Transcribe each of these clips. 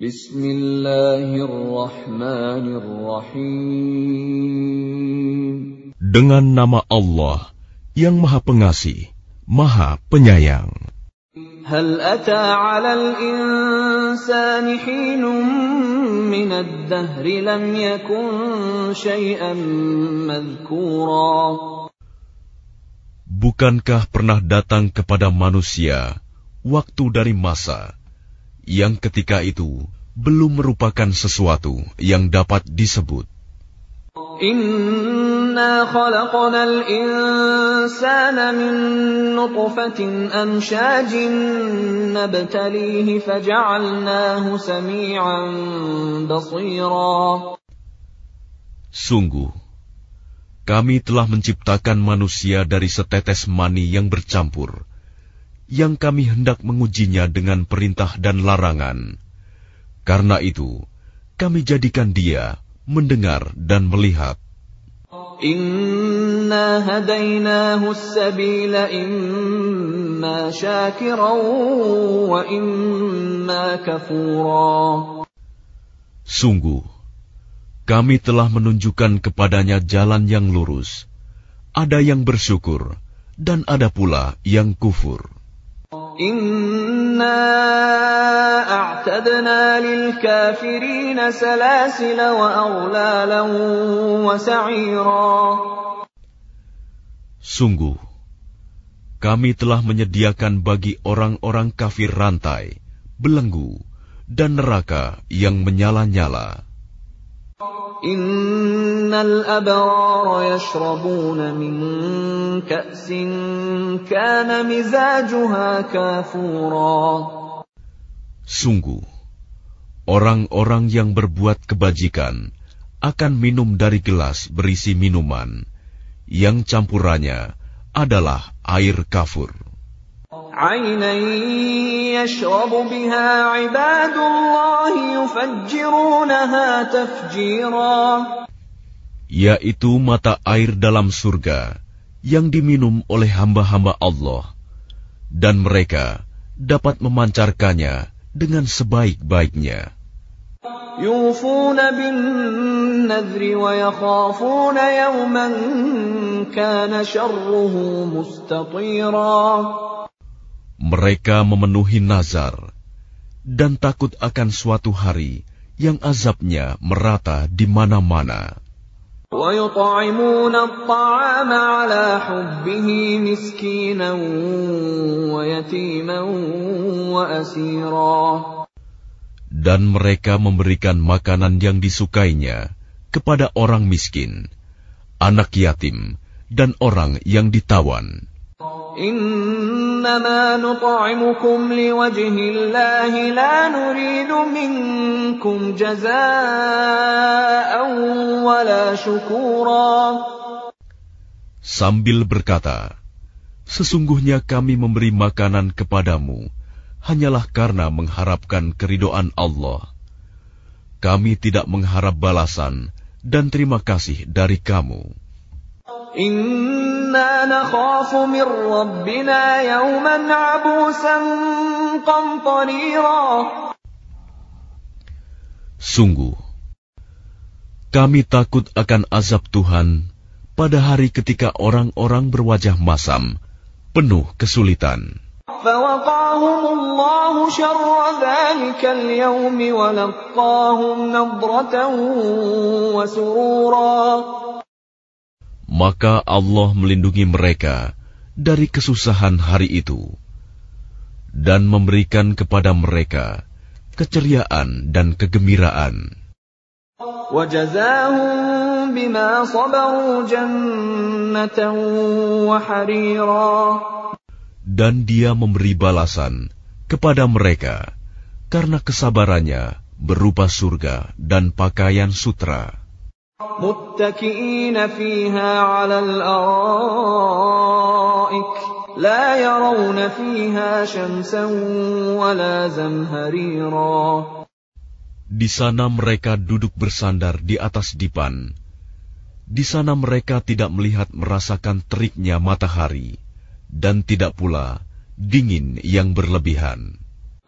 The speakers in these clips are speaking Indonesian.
Bismillahirrahmanirrahim. Dengan nama Allah yang Maha Pengasih, Maha Penyayang. هل أتى على الإنسان حين من الدهر لم يكن شيئا مذكورا Bukankah pernah datang kepada manusia waktu dari masa yang ketika itu belum merupakan sesuatu yang dapat disebut. Sungguh, kami telah menciptakan manusia dari setetes mani yang bercampur yang kami hendak mengujinya dengan perintah dan larangan. Karena itu, kami jadikan dia mendengar dan melihat. Sungguh, kami telah menunjukkan kepadanya jalan yang lurus. Ada yang bersyukur, dan ada pula yang kufur. Inna a'tadna lil kafirina salasila wa aulala wa sa'ira. Sungguh, kami telah menyediakan bagi orang-orang kafir rantai, belenggu, dan neraka yang menyala-nyala. Sungguh, orang-orang yang berbuat kebajikan akan minum dari gelas berisi minuman yang campurannya adalah air kafur. عينا يشرب بها عباد الله يفجرونها تفجيرا yaitu mata air dalam surga yang diminum oleh hamba-hamba Allah, dan mereka dapat memancarkannya dengan sebaik-baiknya. يوفون بالنذر ويخافون يوما كان شره مستطيرا Mereka memenuhi nazar dan takut akan suatu hari yang azabnya merata di mana-mana. Dan mereka memberikan makanan yang disukainya kepada orang miskin, anak yatim, dan orang yang ditawan. انما نطعمكم لوجه الله لا نريد منكم جزاء ولا شكورا Sambil berkata, Sesungguhnya kami memberi makanan kepadamu hanyalah karena mengharapkan keridoan Allah. Kami tidak mengharap balasan dan terima kasih dari kamu. Inna nakhafu min rabbina yawman abusan qamtarira. Sungguh, kami takut akan azab Tuhan pada hari ketika orang-orang berwajah masam, penuh kesulitan maka Allah melindungi mereka dari kesusahan hari itu dan memberikan kepada mereka keceriaan dan kegembiraan. Dan dia memberi balasan kepada mereka karena kesabarannya berupa surga dan pakaian sutra. متكئين فيها على الأرائك لا يرون فيها شمسا ولا زمهريرا Di sana mereka duduk bersandar di atas dipan. Di sana mereka tidak melihat merasakan teriknya matahari, dan tidak pula dingin yang berlebihan.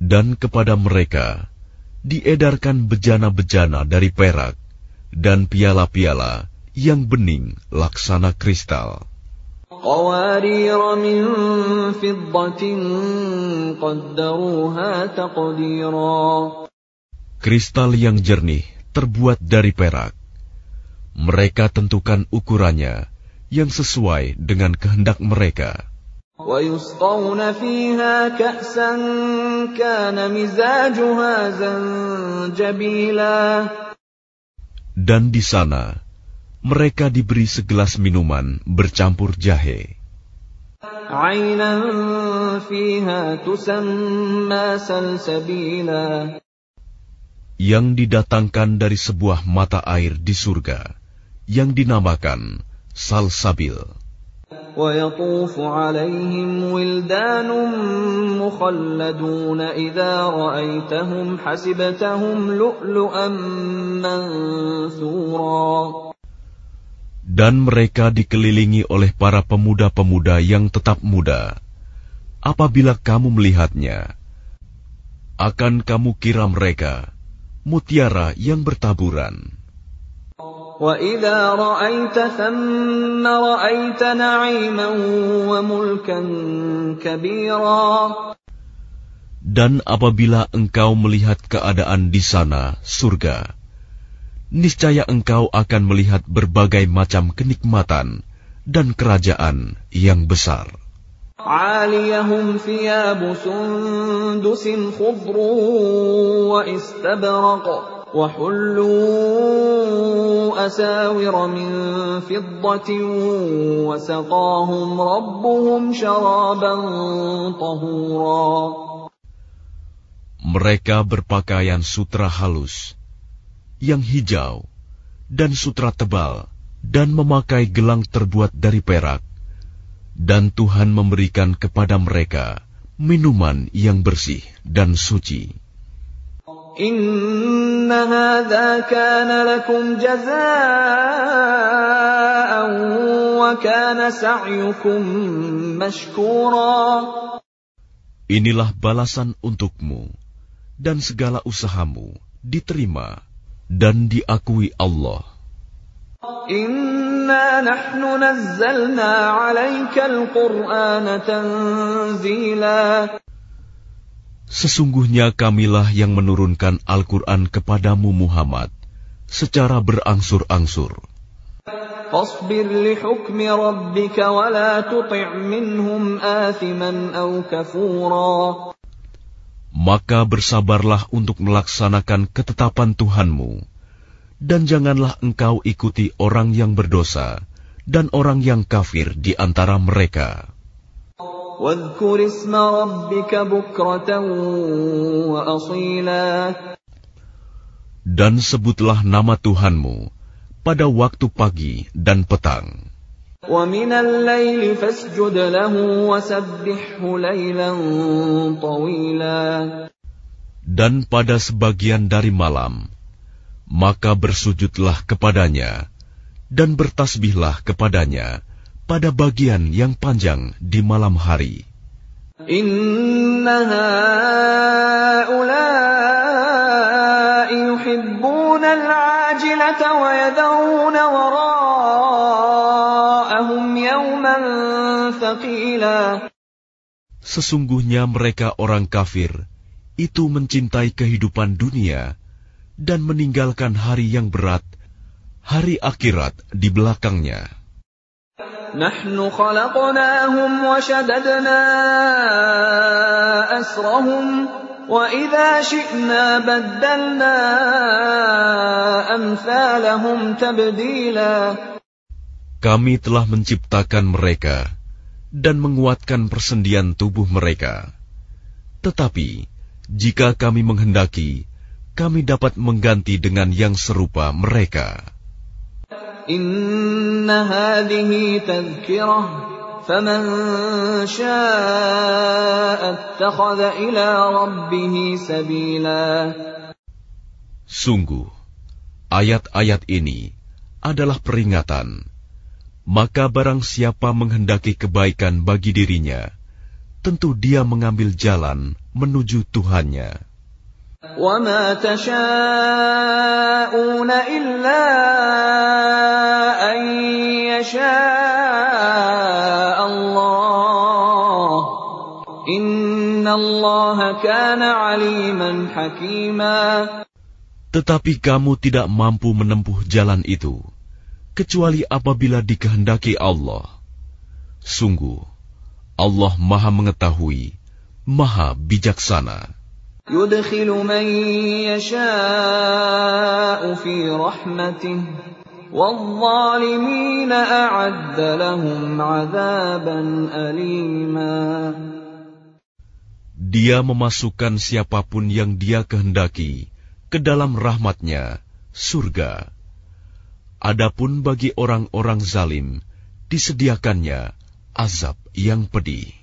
dan kepada mereka diedarkan bejana-bejana dari perak dan piala-piala yang bening laksana kristal. Kristal yang jernih terbuat dari perak. Mereka tentukan ukurannya yang sesuai dengan kehendak mereka. ويسقون فيها كأسا كان مزاجها زنجبيلا Dan di sana, mereka diberi segelas minuman bercampur jahe. عينا فيها تسمى سلسبيلا yang didatangkan dari sebuah mata air di surga yang dinamakan Salsabil. ويطوف عليهم ولدان مخلدون إذا رأيتهم حسبتهم لؤلؤا منثورا Dan mereka dikelilingi oleh para pemuda-pemuda yang tetap muda. Apabila kamu melihatnya, akan kamu kira mereka mutiara yang bertaburan. وإذا رأيت ثم رأيت نعيما وملكا كبيرا Dan apabila engkau melihat keadaan di sana, surga, niscaya engkau akan melihat berbagai macam kenikmatan dan kerajaan yang besar. عاليهم ثياب سندس خضر واستبرق وحلوا أساور من فضة وسقاهم ربهم شرابا طهورا Mereka berpakaian sutra halus, yang hijau, dan sutra tebal, dan memakai gelang terbuat dari perak. Dan Tuhan memberikan kepada mereka minuman yang bersih dan suci. إن هذا كان لكم جزاء وكان سعيكم مشكورا Inilah balasan untukmu, dan segala usahamu diterima dan diakui Allah. إنا نحن نزلنا عليك القرآن تنزيلا Sesungguhnya kamilah yang menurunkan Al-Quran kepadamu Muhammad secara berangsur-angsur. فاصبر لحكم ربك ولا تطع منهم آثما أو كفورا Maka bersabarlah untuk melaksanakan ketetapan Tuhanmu, dan janganlah engkau ikuti orang yang berdosa dan orang yang kafir di antara mereka. Dan sebutlah nama Tuhanmu pada waktu pagi dan petang. Dan pada sebagian dari malam, maka bersujudlah kepadanya dan bertasbihlah kepadanya pada bagian yang panjang di malam hari. Sesungguhnya mereka orang kafir, itu mencintai kehidupan dunia dan meninggalkan hari yang berat, hari akhirat di belakangnya. نحن خلقناهم وشددنا أسرهم وإذا شئنا بدلنا أمثالهم تبديلا Kami telah menciptakan mereka dan menguatkan persendian tubuh mereka. Tetapi, Jika kami menghendaki, kami dapat mengganti dengan yang serupa mereka. Inna hadhihi tadhkirah faman syaa'a ittakhadha ila rabbih sabila Sungguh, ayat-ayat ini adalah peringatan. Maka barang siapa menghendaki kebaikan bagi dirinya, tentu dia mengambil jalan menuju Tuhannya. وَمَا تَشَاءُونَ إِلَّا أَن يَشَاءَ اللَّهُ إِنَّ اللَّهَ كَانَ عَلِيمًا حَكِيمًا Tetapi kamu tidak mampu menempuh jalan itu, kecuali apabila dikehendaki Allah. Sungguh, Allah Maha Mengetahui, Maha Bijaksana. يُدْخِلُ مَن يَشَاءُ فِي رَحْمَتِهِ وَالظَّالِمِينَ أَعَدَّ لَهُمْ عَذَابًا أَلِيمًا Dia memasukkan siapapun yang dia kehendaki ke dalam rahmatnya, surga. Adapun bagi orang-orang zalim, disediakannya azab yang pedih.